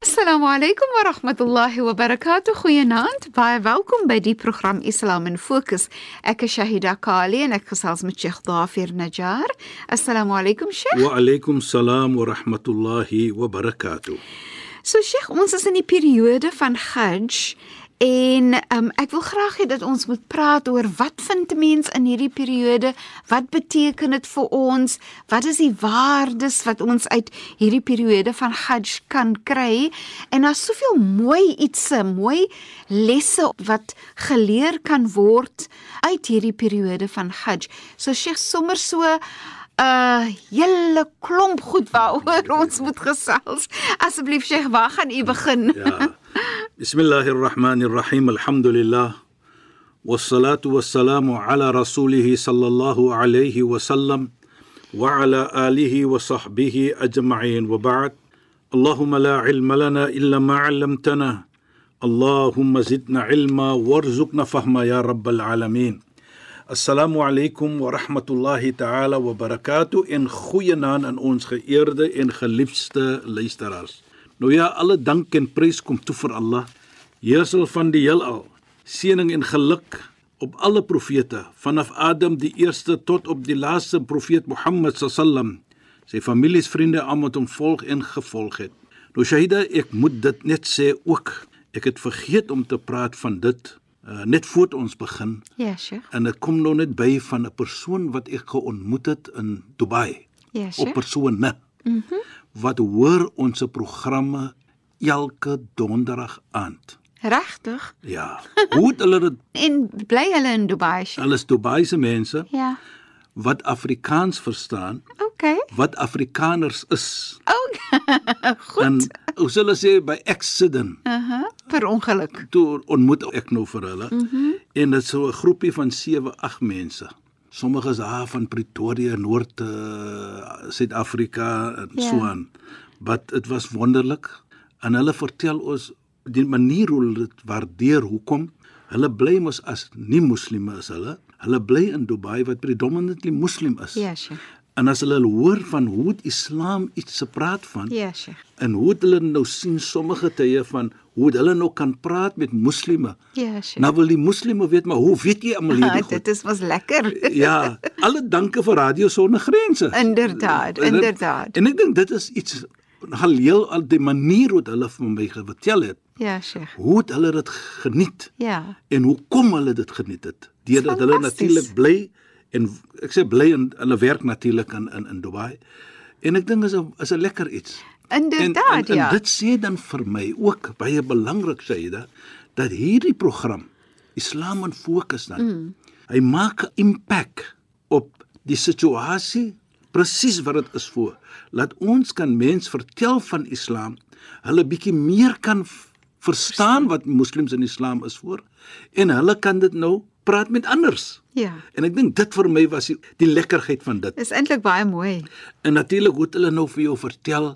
Assalamu alaykum wa rahmatullahi wa barakatuh. Goeienaand. Baie welkom by die program Islam in Fokus. Ek is Shahida Kali en ek gesels met Sheikh Dafir Najjar. Assalamu alaykum Sheikh. Wa alaykum salaam wa rahmatullahi wa barakatuh. So Sheikh, ons is in die periode van Hajj en um, ek wil graag hê dat ons moet praat oor wat vind 'n mens in hierdie periode? Wat beteken dit vir ons? Wat is die waardes wat ons uit hierdie periode van Hajj kan kry? En daar's soveel mooi ietsie, mooi lesse wat geleer kan word uit hierdie periode van Hajj. So Sheikh sommer so 'n uh, hele klomp goed waaroor ons moet gesels. Asseblief Sheikh, waar gaan u begin? Ja. بسم الله الرحمن الرحيم الحمد لله والصلاة والسلام على رسوله صلى الله عليه وسلم وعلى آله وصحبه أجمعين وبعد اللهم لا علم لنا إلا ما علمتنا اللهم زدنا علما وارزقنا فهما يا رب العالمين السلام عليكم ورحمة الله تعالى وبركاته إن خوينا أن أنس خيرد إن خليفست ليسترارس Nou ja, alle dank en prys kom toe vir Allah, Heersel van die heelal. Seëning en geluk op alle profete, vanaf Adam die eerste tot op die laaste profeet Mohammed sallam. Sy families, vriende, almal wat hom volg en gevolg het. Nou Shahida, ek moet dit net sê ook. Ek het vergeet om te praat van dit uh, net voor ons begin. Ja, Sheikh. En dit kom nou net by van 'n persoon wat ek geontmoet het in Dubai. Ja, Op Sheikh. persone. Mhm. Mm wat hoor ons programme elke donderdag aand. Regtig? Ja. Hoe het hulle dit En bly hulle in Dubai? Hulle is Dubai se mense Ja. wat Afrikaans verstaan, Okay. wat Afrikaners is. Oh, goed. En hoe hulle sê by accident Aha. Per ongeluk. toe ontmoet ek nou vir hulle. Mhm. -hmm. En dit is so 'n groepie van 7, 8 mense. Sommige is daar van Pretoria, Noord uh, Suid-Afrika en Ja. yeah. so aan. But dit was wonderlik en hulle vertel ons die manier hoe hulle dit waardeer hoekom hulle bly mos as nie moslime is hulle. Hulle bly in Dubai wat predominantly moslim is. Ja, Sheikh. En as hulle hoor van hoe het Islam iets se praat van Ja, Sheikh. en hoe hulle nou sien sommige tye van hoe hulle nou kan praat met moslime. Ja, Sheikh. Nou wil die moslime weet maar hoe weet jy almal hierdie Ah, goed? dit is mos lekker. Ja, alle danke vir Radio Sonder Grense. Inderdaad, inderdaad. En ek dink dit is iets nogal heel al die manier hoe hulle vir my vertel het. Ja, Sheikh. Hoe het hulle dit geniet Ja. en hoekom hulle dit geniet het? Deurdat hulle natuurlik bly en ek sê bly en hulle werk natuurlik in in in Dubai. En ek dink is 'n is 'n lekker iets. Inderdaad, en, en, ja. En dit sê dan vir my ook baie belangrik sê dit dat hierdie program Islam in fokus dan. Mm. Hy maak 'n impak op die situasie presies wat dit is voor. Laat ons kan mens vertel van Islam, hulle bietjie meer kan verstaan wat moslems in Islam is voor en hulle kan dit nou praat met anders. Ja. En ek dink dit vir my was die, die lekkerheid van dit. Is eintlik baie mooi. En natuurlik hoe hulle nou vir jou vertel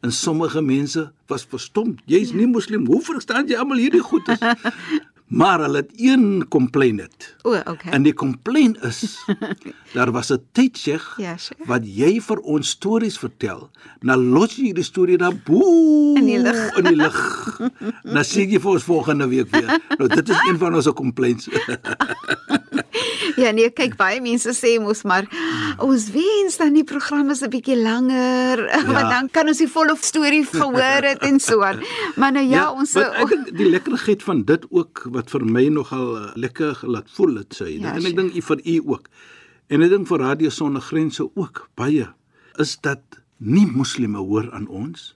en sommige mense was verstom. Jy's ja. nie moslim. Hoe verstaan jy almal hierdie goedes? maar hulle het een complaint het. O, okay. En die complaint is daar was 'n sê Ja, Sheikh. wat jy vir ons stories vertel. Nou los jy die storie daar bo In die lug. in die lug. Nou sê jy vir ons volgende week weer. Nou dit is een van ons complaints. Ja, nee, kyk baie mense sê mos maar ons wens dan die program is 'n bietjie langer, ja. want dan kan ons die volle storie gehoor het en so aan. Maar nou ja, ja ons maar ek dink die lekkerigheid van dit ook wat vir my nogal uh, lekker laat voel dit sê. Ja, Ja, en ek dink u vir u ook. En ek dink vir Radio Sonder Grense ook baie is dat nie moslime hoor aan ons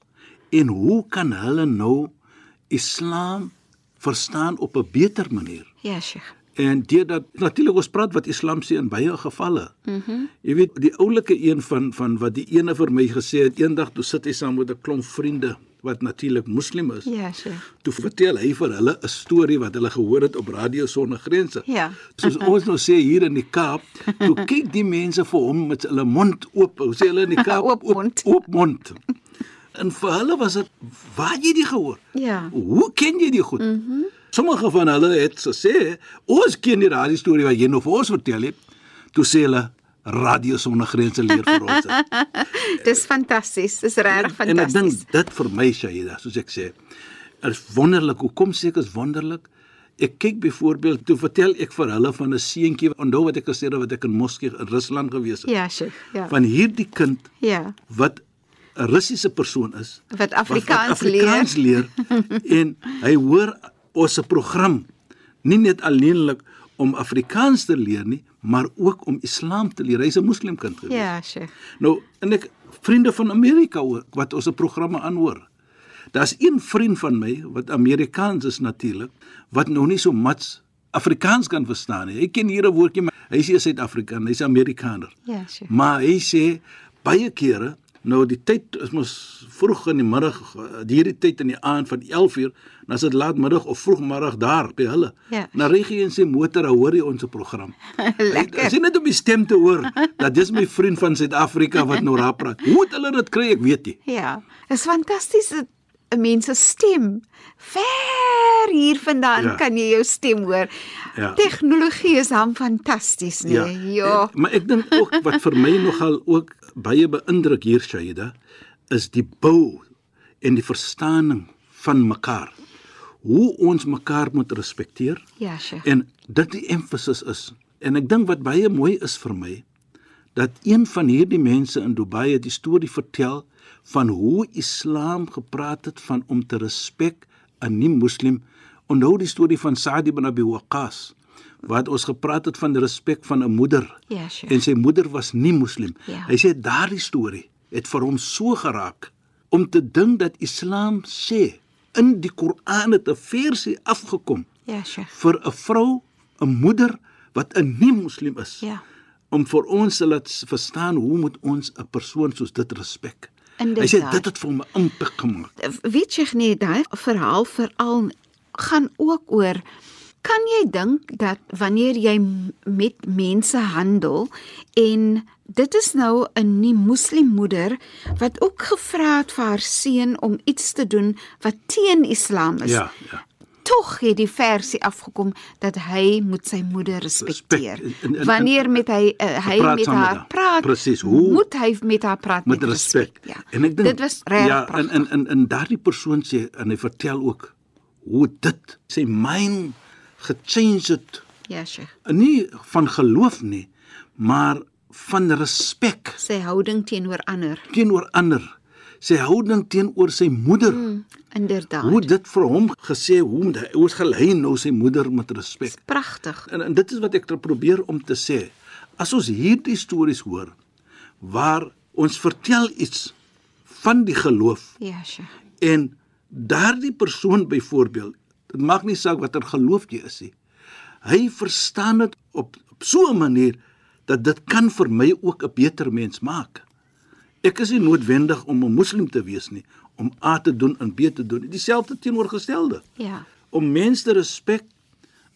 en hoe kan hulle nou Islam verstaan op 'n beter manier. Ja, Sheikh. En dit dat natuurlik ons praat wat Islam sê in baie gevalle. Mm jy weet die oulike een van van wat die ene vir my gesê het eendag toe sit hy saam met 'n klomp vriende wat natuurlik moslim is. Ja, Sheikh. Toe vertel hy vir hulle 'n storie wat hulle gehoor het op Radio Sonder Grense. Ja. Soos ons nou sê hier in die Kaap, toe kyk die mense vir hom met hulle mond oop. Hoe sê hulle in die Kaap? Oop mond. Oop, oop mond. En vir hulle was dit waar jy dit gehoor? Ja. Hoe ken jy die goed? Mhm. Mm Sommige van hulle het gesê, "Ons ken die radio storie wat jy nou vir ons vertel het." Toe sê hulle, "Radio Sonder Grense leer vir ons." dit." Dis fantasties. Dis regtig en ek dink fantasties. dit vir my Shaida, soos ek sê, is wonderlik. Hoekom sê ek is wonderlik? Ek kyk byvoorbeeld toe vertel ek vir hulle van 'n seentjie, onthou wat ek gesê het wat ek in Moskee in Rusland gewees het. Ja, Sheikh. Ja. Van hierdie kind Ja. wat 'n Russiese persoon is Wat Afrikaans, wat Afrikaans leer en hy hoor ons se program nie net alleenlik om Afrikaans te leer nie, maar ook om Islam te leer. Hy's 'n moslimkind gewees. Ja, Sheikh. Nou, en ek vriende van Amerika ook wat ons se programme aanhoor. Daar's een vriend van my wat Amerikaans is natuurlik, wat nou nie so mats Afrikaans kan verstaan nie. Hy ken hier 'n woordjie, maar hy is nie 'n Suid-Afrikaner, hy's 'n Amerikaner. Ja, Sheikh. Maar hy sê baie kere nou die tyd is mos vroeg in die middag, hierdie tyd in die aand van 11uur, dan is dit laatmiddag of vroegmiddag daar by hulle. Ja. Ry hy in sy motor, hoor hy ons program. Lekker. Jy net om die stem te hoor, dat dis my vriend van Suid-Afrika wat nou raap praat. Hoe het hulle dit kry? Ek weet nie. Ja. Dis fantasties 'n mens se stem ver hier vandaan Ja. kan jy jou stem hoor. Ja. Tegnologie is dan fantasties, nee. Ja. ja. En, maar ek dink ook wat vir my nogal ook baie beïndruk hier Shaida is die bou en die verstaaning van mekaar. Hoe ons mekaar moet respekteer Ja, Sheikh. en dit die emphasis is. En ek dink wat baie mooi is vir my dat een van hierdie mense in Dubai het die storie vertel van hoe Islam gepraat het van om te respek 'n nie-moslim. Onthou die storie van Sa'd ibn Abi Waqqas wat ons gepraat het van respek van 'n moeder. Ja, Sheikh. En sy moeder was nie moslim. Ja. Hy sê daardie storie het vir hom so geraak om te dink dat Islam sê in die Koran het 'n versie afgekom Ja, Sheikh. vir 'n vrou, 'n moeder wat 'n nie-moslim is. Ja. Om vir ons te laat verstaan hoe moet ons 'n persoon soos dit respek. Hy sê Inderdaad. dit het vir hom 'n impak gemaak. weet jy nie daai verhaal veral gaan ook oor kan jy dink dat wanneer jy met mense handel en dit is nou 'n nie moslim moeder wat ook gevra het vir haar seun om iets te doen wat teen Islam is. Ja, ja. Tog het die versie afgekom dat hy moet sy moeder respekteer. Respek. En- en- en- Wanneer met hy uh, hy praat met haar haar. Praat, Presies, hoe- moet hy met haar praat Met respek. Ja. En ek dink dit was reg Ja, en pragtig. en en, en daardie persoon sê en hy vertel ook hoe dit sy mind gechange het. Ja, Sheikh. Nie van geloof nie, maar van respek sy houding teenoor ander. teenoor ander. Sy houding teenoor sy moeder. Mm. Inderdaad. Hoe dit vir hom gesê hoe hy hoe gelei nou sy moeder met respek. pragtig. En, en dit is wat ek probeer om te sê. As ons hierdie stories hoor waar ons vertel iets van die geloof Ja, Sheikh. en daardie persoon byvoorbeeld, dit maak nie saak watter geloof jy is nie. Hy verstaan dit op, op so 'n manier dat dit kan vir my ook 'n beter mens maak. Ek is nie noodwendig om 'n moslim te wees nie, om A te doen en B te doen. Dieselfde teenoorgestelde Ja. om mense te respek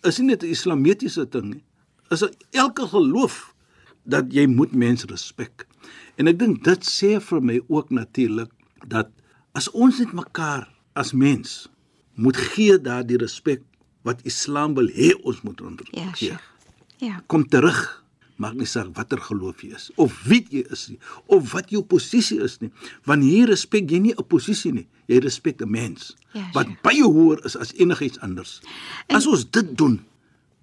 is nie net 'n islamitiese ding nie. Is elke geloof dat jy moet mense respek. En ek dink dit sê vir my ook natuurlik dat as ons net mekaar as mens moet gee daardie respek wat Islam wil hê ons moet Ja, ondergee. Sheikh. Ja. Kom terug. Maak nie saak watter geloof jy is of wie jy is nie of wat jou posisie is nie. Want hier respek jy nie 'n posisie nie. Jy respek 'n mens Ja, wat Sheikh. baie hoër is as enigiets anders. As ons dit doen,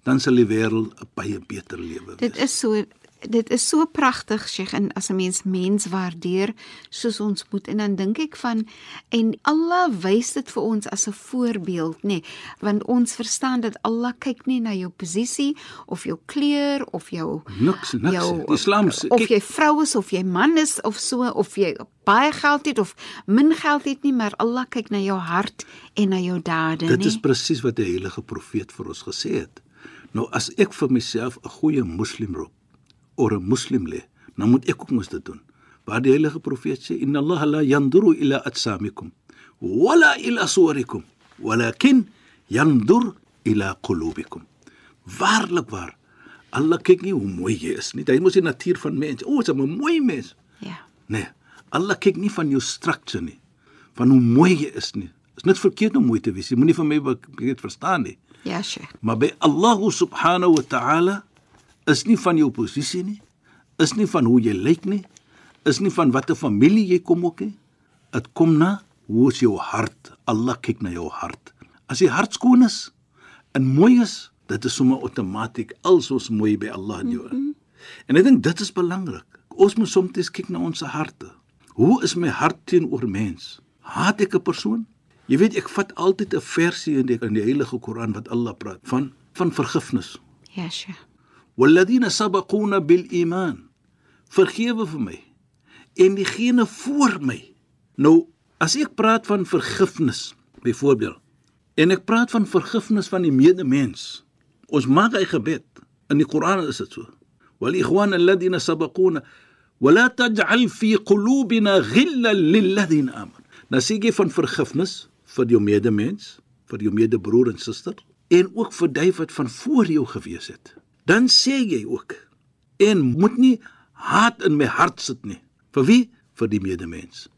dan sal die wêreld 'n baie beter lewe Dit wees. is so dit is so pragtig Sheikh en as 'n mens mens waardeer soos ons moet en dan dink ek van en Allah wys dit vir ons as 'n voorbeeld nê nee, want ons verstaan dat Allah kyk nie na jou posisie of jou kleur of jou niks niks jou, Islam of jy vrou is of jy man is of so of jy baie geld het of min geld het nie maar Allah kyk na jou hart en na jou dade Dit nie is presies wat die heilige profeet vir ons gesê het. Nou as ek vir myself 'n goeie moslim roep of 'n moslim lê, dan moet ek ook mos dit doen. Waar die heilige profeet sê inna Allah la yanduru ila atsamikum wala ila suwarikum walakin yandur ila qulubikum. Waarlik waar. Allah kyk nie hoe mooi jy is nie. Hy mos die natuur van mens. O, jy's 'n mooi mens. ja Nee, Allah kyk nie van jou structure nie, van hoe mooi jy is nie. Is net verkeerd om mooi te wees. Jy moenie van my verkeerd verstaan nie. ja Sheikh Maar by Allah subhanahu wa ta'ala is nie van jou posisie nie, is nie van hoe jy lyk nie, is nie van watter familie jy kom ook nie. Dit kom na hoe is jou hart. Allah kyk na jou hart. As die hart skoon is en mooi is, dit is sommer outomaties alsoos mooi by Allah in jou. Mm -hmm. En ek dink dit is belangrik. Ons moet soms kyk na ons harte. Hoe is my hart teenoor mens? Haat ek 'n persoon? Jy weet ek vat altyd 'n versie in die in die Heilige Koran wat Allah praat van van vergifnis. ja Sheikh Walladina sabaquna bil iman. Vergewe vir my en diegene voor my. Nou, as ek praat van vergifnis, byvoorbeeld, en ek praat van vergifnis van die medemens. Ons maak hy gebed. In die Koran is dit so. Wal ikhwan alladina sabaquna wala taj'al fi qulubina ghillan lil ladina amanu. Nou sê jy van vergifnis vir jou medemens, vir jou medebroer en suster en ook vir die wat van voor jou gewees het. Dan sê jy ook en moet nie haat in my hart sit nie. Vir wie? Vir die medemens.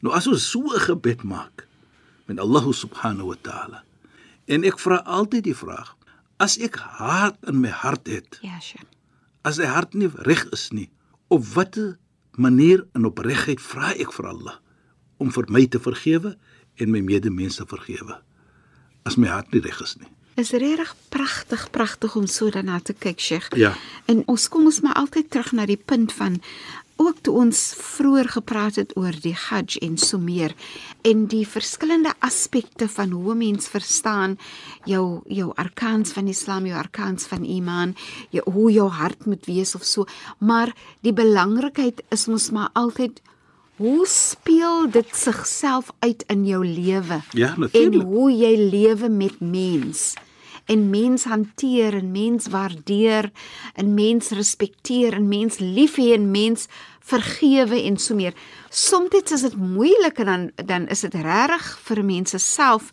Nou as ons so 'n gebed maak met Allah subhanahu wa ta'ala. En ek vra altyd die vraag: as ek haat in my hart het, ja Sheikh as die hart nie reg is nie, op watter manier en opregheid vra ek vir Allah om vir my te vergewe en my medemens te vergewe as my hart nie reg is nie. Is regtig pragtig, pragtig om so daarna te kyk, Sheikh. Ja. En ons kom ons maar altyd terug na die punt van ook toe ons vroeër gepraat het oor die Hajj en so meer en die verskillende aspekte van hoe mens verstaan jou jou arkans van Islam, jou arkans van Iman, jou, hoe jou hart moet wees of so, maar die belangrikheid is mos maar altyd hoe speel dit sigself uit in jou lewe? Ja, en natuurlik. hoe jy lewe met mens en mens hanteer en mens waardeer en mens respekteer en mens lief hê en mens vergewe en so meer. Soms is dit moeilik en dan dan is dit regtig vir mense self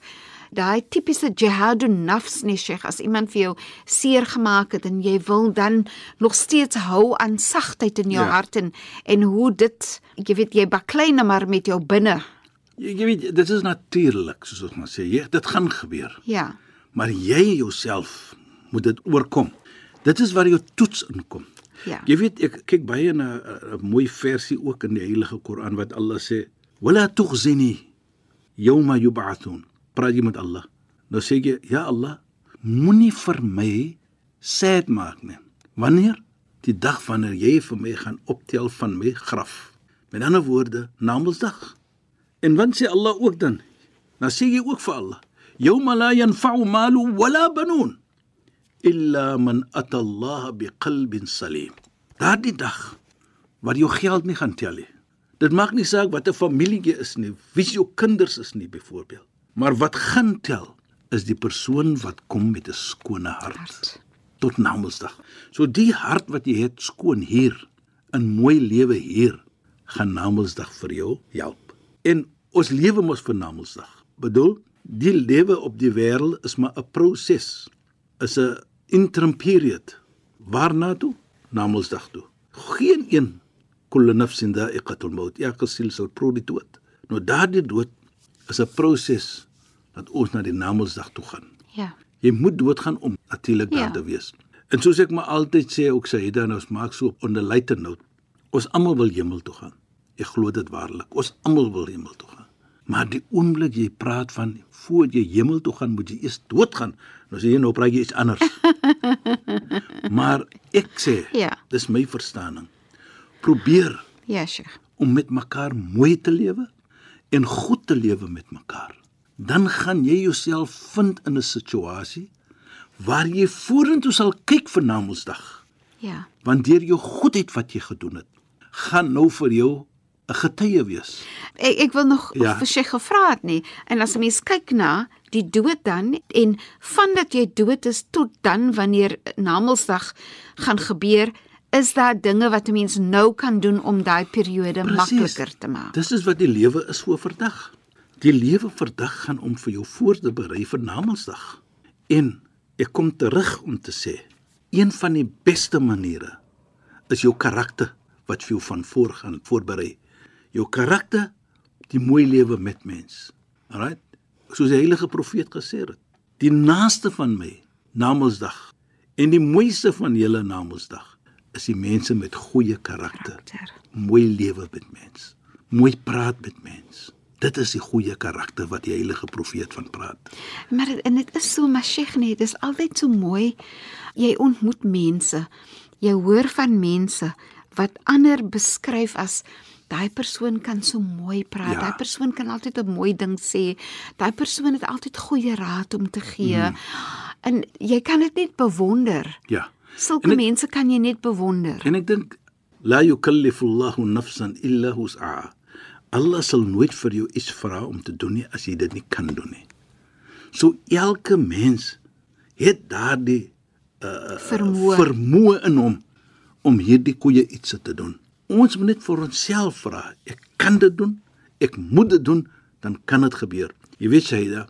daai tipiese jihadun nafs nie Sheikh as iemand vir jou seer gemaak het en jy wil dan nog steeds hou aan sagtheid in jou Ja. hart en en hoe dit jy weet jy baklei nou maar met jou binne. Jy, jy weet dit is natuurlik soos ons maar sê, jy, dit gaan gebeur. Ja. Maar jy jouself moet dit oorkom. Dit is waar jou toets inkom. Ja. Jy weet ek kyk baie na 'n- 'n mooi versie ook in die Heilige Koran wat Allah sê: "Wala tughzini yawma yub'athun." Praat jy met Allah. Nou sê jy: "Ja Allah, moenie vir my sad maak nie. Wanneer die dag wanneer jy vir my gaan optel van my graf." Met ander woorde, Namedsdag. En wat sê Allah ook dan? Dan sê jy ook vir Allah: "Yawma la yanfa'u malu wala banun." illa man ata Allah biqalbin salim. Daardie dag wat jou geld nie gaan tel nie. Dit maak nie saak watter familie jy is nie, wie jou kinders is nie byvoorbeeld. Maar wat gaan tel is die persoon wat kom met 'n skone hart, Hart. tot Namedsdag. So die hart wat jy het skoon hier, 'n mooi lewe hier, gaan Namedsdag vir jou help. En ons lewe mos vir Namedsdag. Bedoel, die lewe op die wêreld is maar 'n proses is 'n interim period. Waarna toe? Na Mondsdag toe. Geen een kullu nafsin da'iqatul maut. Elke siel sal proe die dood. Nou daardie dood is 'n proses dat ons na die Namedsdag toe gaan. Ja. Jy moet doodgaan om natuurlik daar Ja. te wees. En soos ek maar altyd sê, ook Saida en ons maak so op onder luitenant. Ons almal wil hemel toe gaan. Ek glo dit waarlik. Ons almal wil hemel toe gaan. Maar die oomblik jy praat van voor jy hemel toe gaan, moet jy eers doodgaan. Nou sê jy nou praat jy iets anders. maar ek sê, Ja. dis my verstaaning. Probeer Ja, Sheikh. om met mekaar mooi te lewe en goed te lewe met mekaar. Dan gaan jy jouself vind in 'n situasie waar jy vorentoe sal kyk vir Namedsdag. Ja. Want deur jou goedheid wat jy gedoen het, gaan nou vir jou 'n getuie wees. Ek ek wil nog Ja. vir Sheikh gevra het nie. En as 'n mens kyk na die dood dan en vandat jy dood is tot dan wanneer Namedsdag gaan gebeur, is daar dinge wat 'n mens nou kan doen om daai periode makliker te maak. Dis is wat die lewe is voor vandag. Die lewe vandag gaan om vir jou voor te berei vir Namedsdag. En ek kom terug om te sê, een van die beste maniere is jou karakter wat vir jou van voor gaan voorberei. Jou karakter, die mooi lewe met mens. Alright? Soos die heilige profeet gesê het, die naaste van my, Namedsdag, en die mooiste van julle Namedsdag is die mense met goeie karakter Karakter. mooi lewe met mens, mooi praat met mens. Dit is die goeie karakter wat die heilige profeet van praat. Maar dit- en dit is so maar Sheikh nee, dis altyd so mooi. Jy ontmoet mense. Jy hoor van mense wat ander beskryf as daai persoon kan so mooi praat. Ja. Daai persoon kan altyd 'n mooi ding sê. Daai persoon het altyd goeie raad om te gee. Mm. En jy kan dit net bewonder. Ja. Sulke mense kan jy net bewonder. En ek dink la yukallifu Allahu nafsan illa wus'aha. Allah sal nooit vir jou iets vra om te doen nie as jy dit nie kan doen nie. So elke mens het daardie Vermoë. vermoë in hom om hierdie koeie iets te doen. Ons moet net vir onsself vra, ek kan dit doen, ek moet dit doen, dan kan dit gebeur. Jy weet Shaida,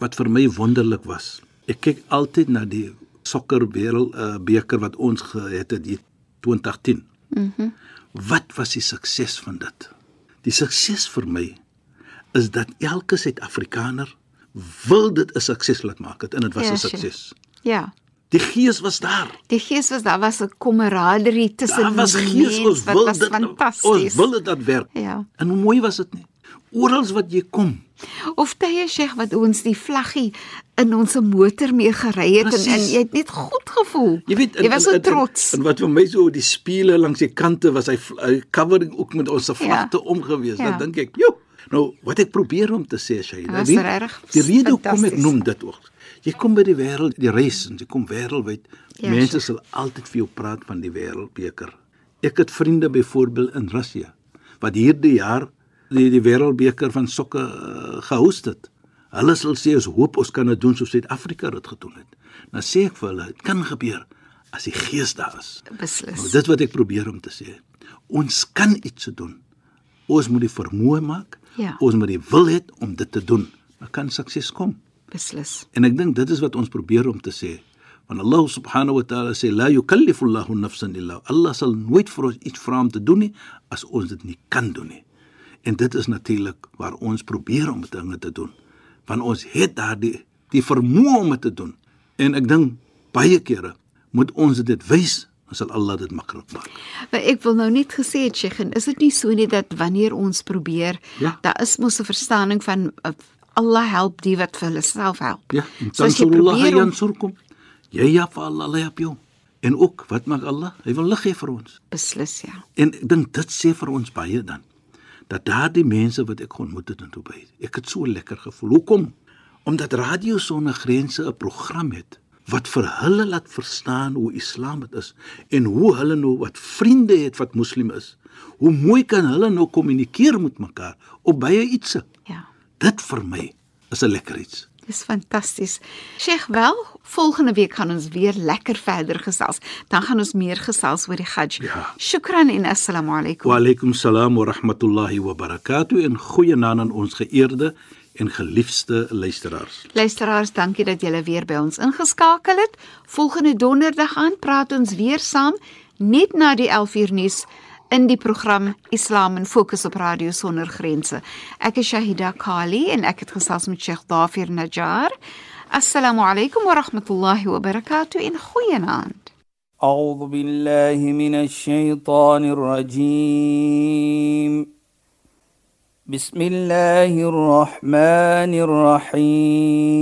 wat vir my wonderlik was. Ek kyk altyd na die sokker wêreld uh, beker wat ons gehad het in 2010. Mhm. Mm wat was die sukses van dit? Die sukses vir my is dat elke Suid-Afrikaner wil dit 'n sukses laat maak het, en dit was 'n Ja, sukses. Ja. Die gees was daar. Die gees was daar was 'n kameraderie tussen Daar was gees ons wil dit fantasties. ons wil dit dat werk. Ja. En hoe mooi was dit nie? Oral wat jy kom, Of tye Sheikh wat ons die vlaggie in ons motor mee gery het en, en Presies. jy het net goed gevoel. Jy weet, jy was so trots. En, en wat vir my so die spiele langs die kante was hy hy covering ook met ons vlagte ja. omgewees. Ja. Dan dink ek, "Jo, nou wat ek probeer om te sê, Shaida, Was weet, regtig die rede hoekom ek noem dit ook. Jy kom by die wêreld, die reis en jy kom wêreldwyd. Ja, Ja, Mense sure. sal altyd vir jou praat van die wêreldbeker. Ek het vriende byvoorbeeld in Rusland wat hierdie jaar die die wêreldbeker van sokke uh, gehost het. Hulle sal sê ons hoop ons kan dit doen soos Suid-Afrika dit gedoen het. Dan sê ek vir hulle, dit kan gebeur as die gees daar is. Beslis. Nou, dit wat ek probeer om te sê. Ons kan iets doen. Ons moet die vermoë maak. Ja. Ons moet die wil hê om dit te doen. Dan kan sukses kom. Beslis. En ek dink dit is wat ons probeer om te sê. Want Allah subhanahu wa ta'ala sê la yukallifu Allahu nafsan illa Allah sal nooit vir ons iets vra om te doen nie as ons dit nie kan doen nie. En dit is natuurlik waar ons probeer om dinge te doen. Want ons het daardie die vermoë om dit te doen. En ek dink baie kere moet ons dit wys, dan sal Allah dit maklik maak. Maar ek wil nou net gesê het Sheikh, is dit nie so nie dat wanneer ons probeer, Ja. daar is mos 'n verstaaning van uh, Allah help die wat vir hulle self help. Ja, en tansurullah probeer om yansurkum. Jy ja vir Allah, Allah help jou. En ook, wat maak Allah? Hy wil lig gee vir ons. beslis ja. En ek dink dit sê vir ons baie dan dat daardie mense wat ek ontmoet het in Dubai, ek het so lekker gevoel. Hoekom? Omdat Radio Sonder Grense 'n program het wat vir hulle laat verstaan hoe Islam dit is en hoe hulle nou wat vriende het wat moslim is. Hoe mooi kan hulle nou kommunikeer met mekaar op baie ietsie. Ja. Dit vir my is 'n lekker iets. Dis fantasties. Sheikh, wel, volgende week gaan ons weer lekker verder gesels. Dan gaan ons meer gesels oor die Hajj. Ja. Shukran en assalamu alaykum. Wa alaykum salaam wa rahmatullahi wa barakatuh en goeienaand aan ons geëerde en geliefde luisteraars. Luisteraars, dankie dat julle weer by ons ingeskakel het. Volgende donderdag aan praat ons weer saam net na die 11uur nuus in die program Islam in Fokus op Radio Sonder Grense. Ek is Shahida Kali en ek het gesels met Sheikh Dafir Najjar. Assalamu alaykum wa rahmatullahi wa barakatuh en goeienaand. أعوذ بالله من الشيطان الرجيم بسم الله الرحمن الرحيم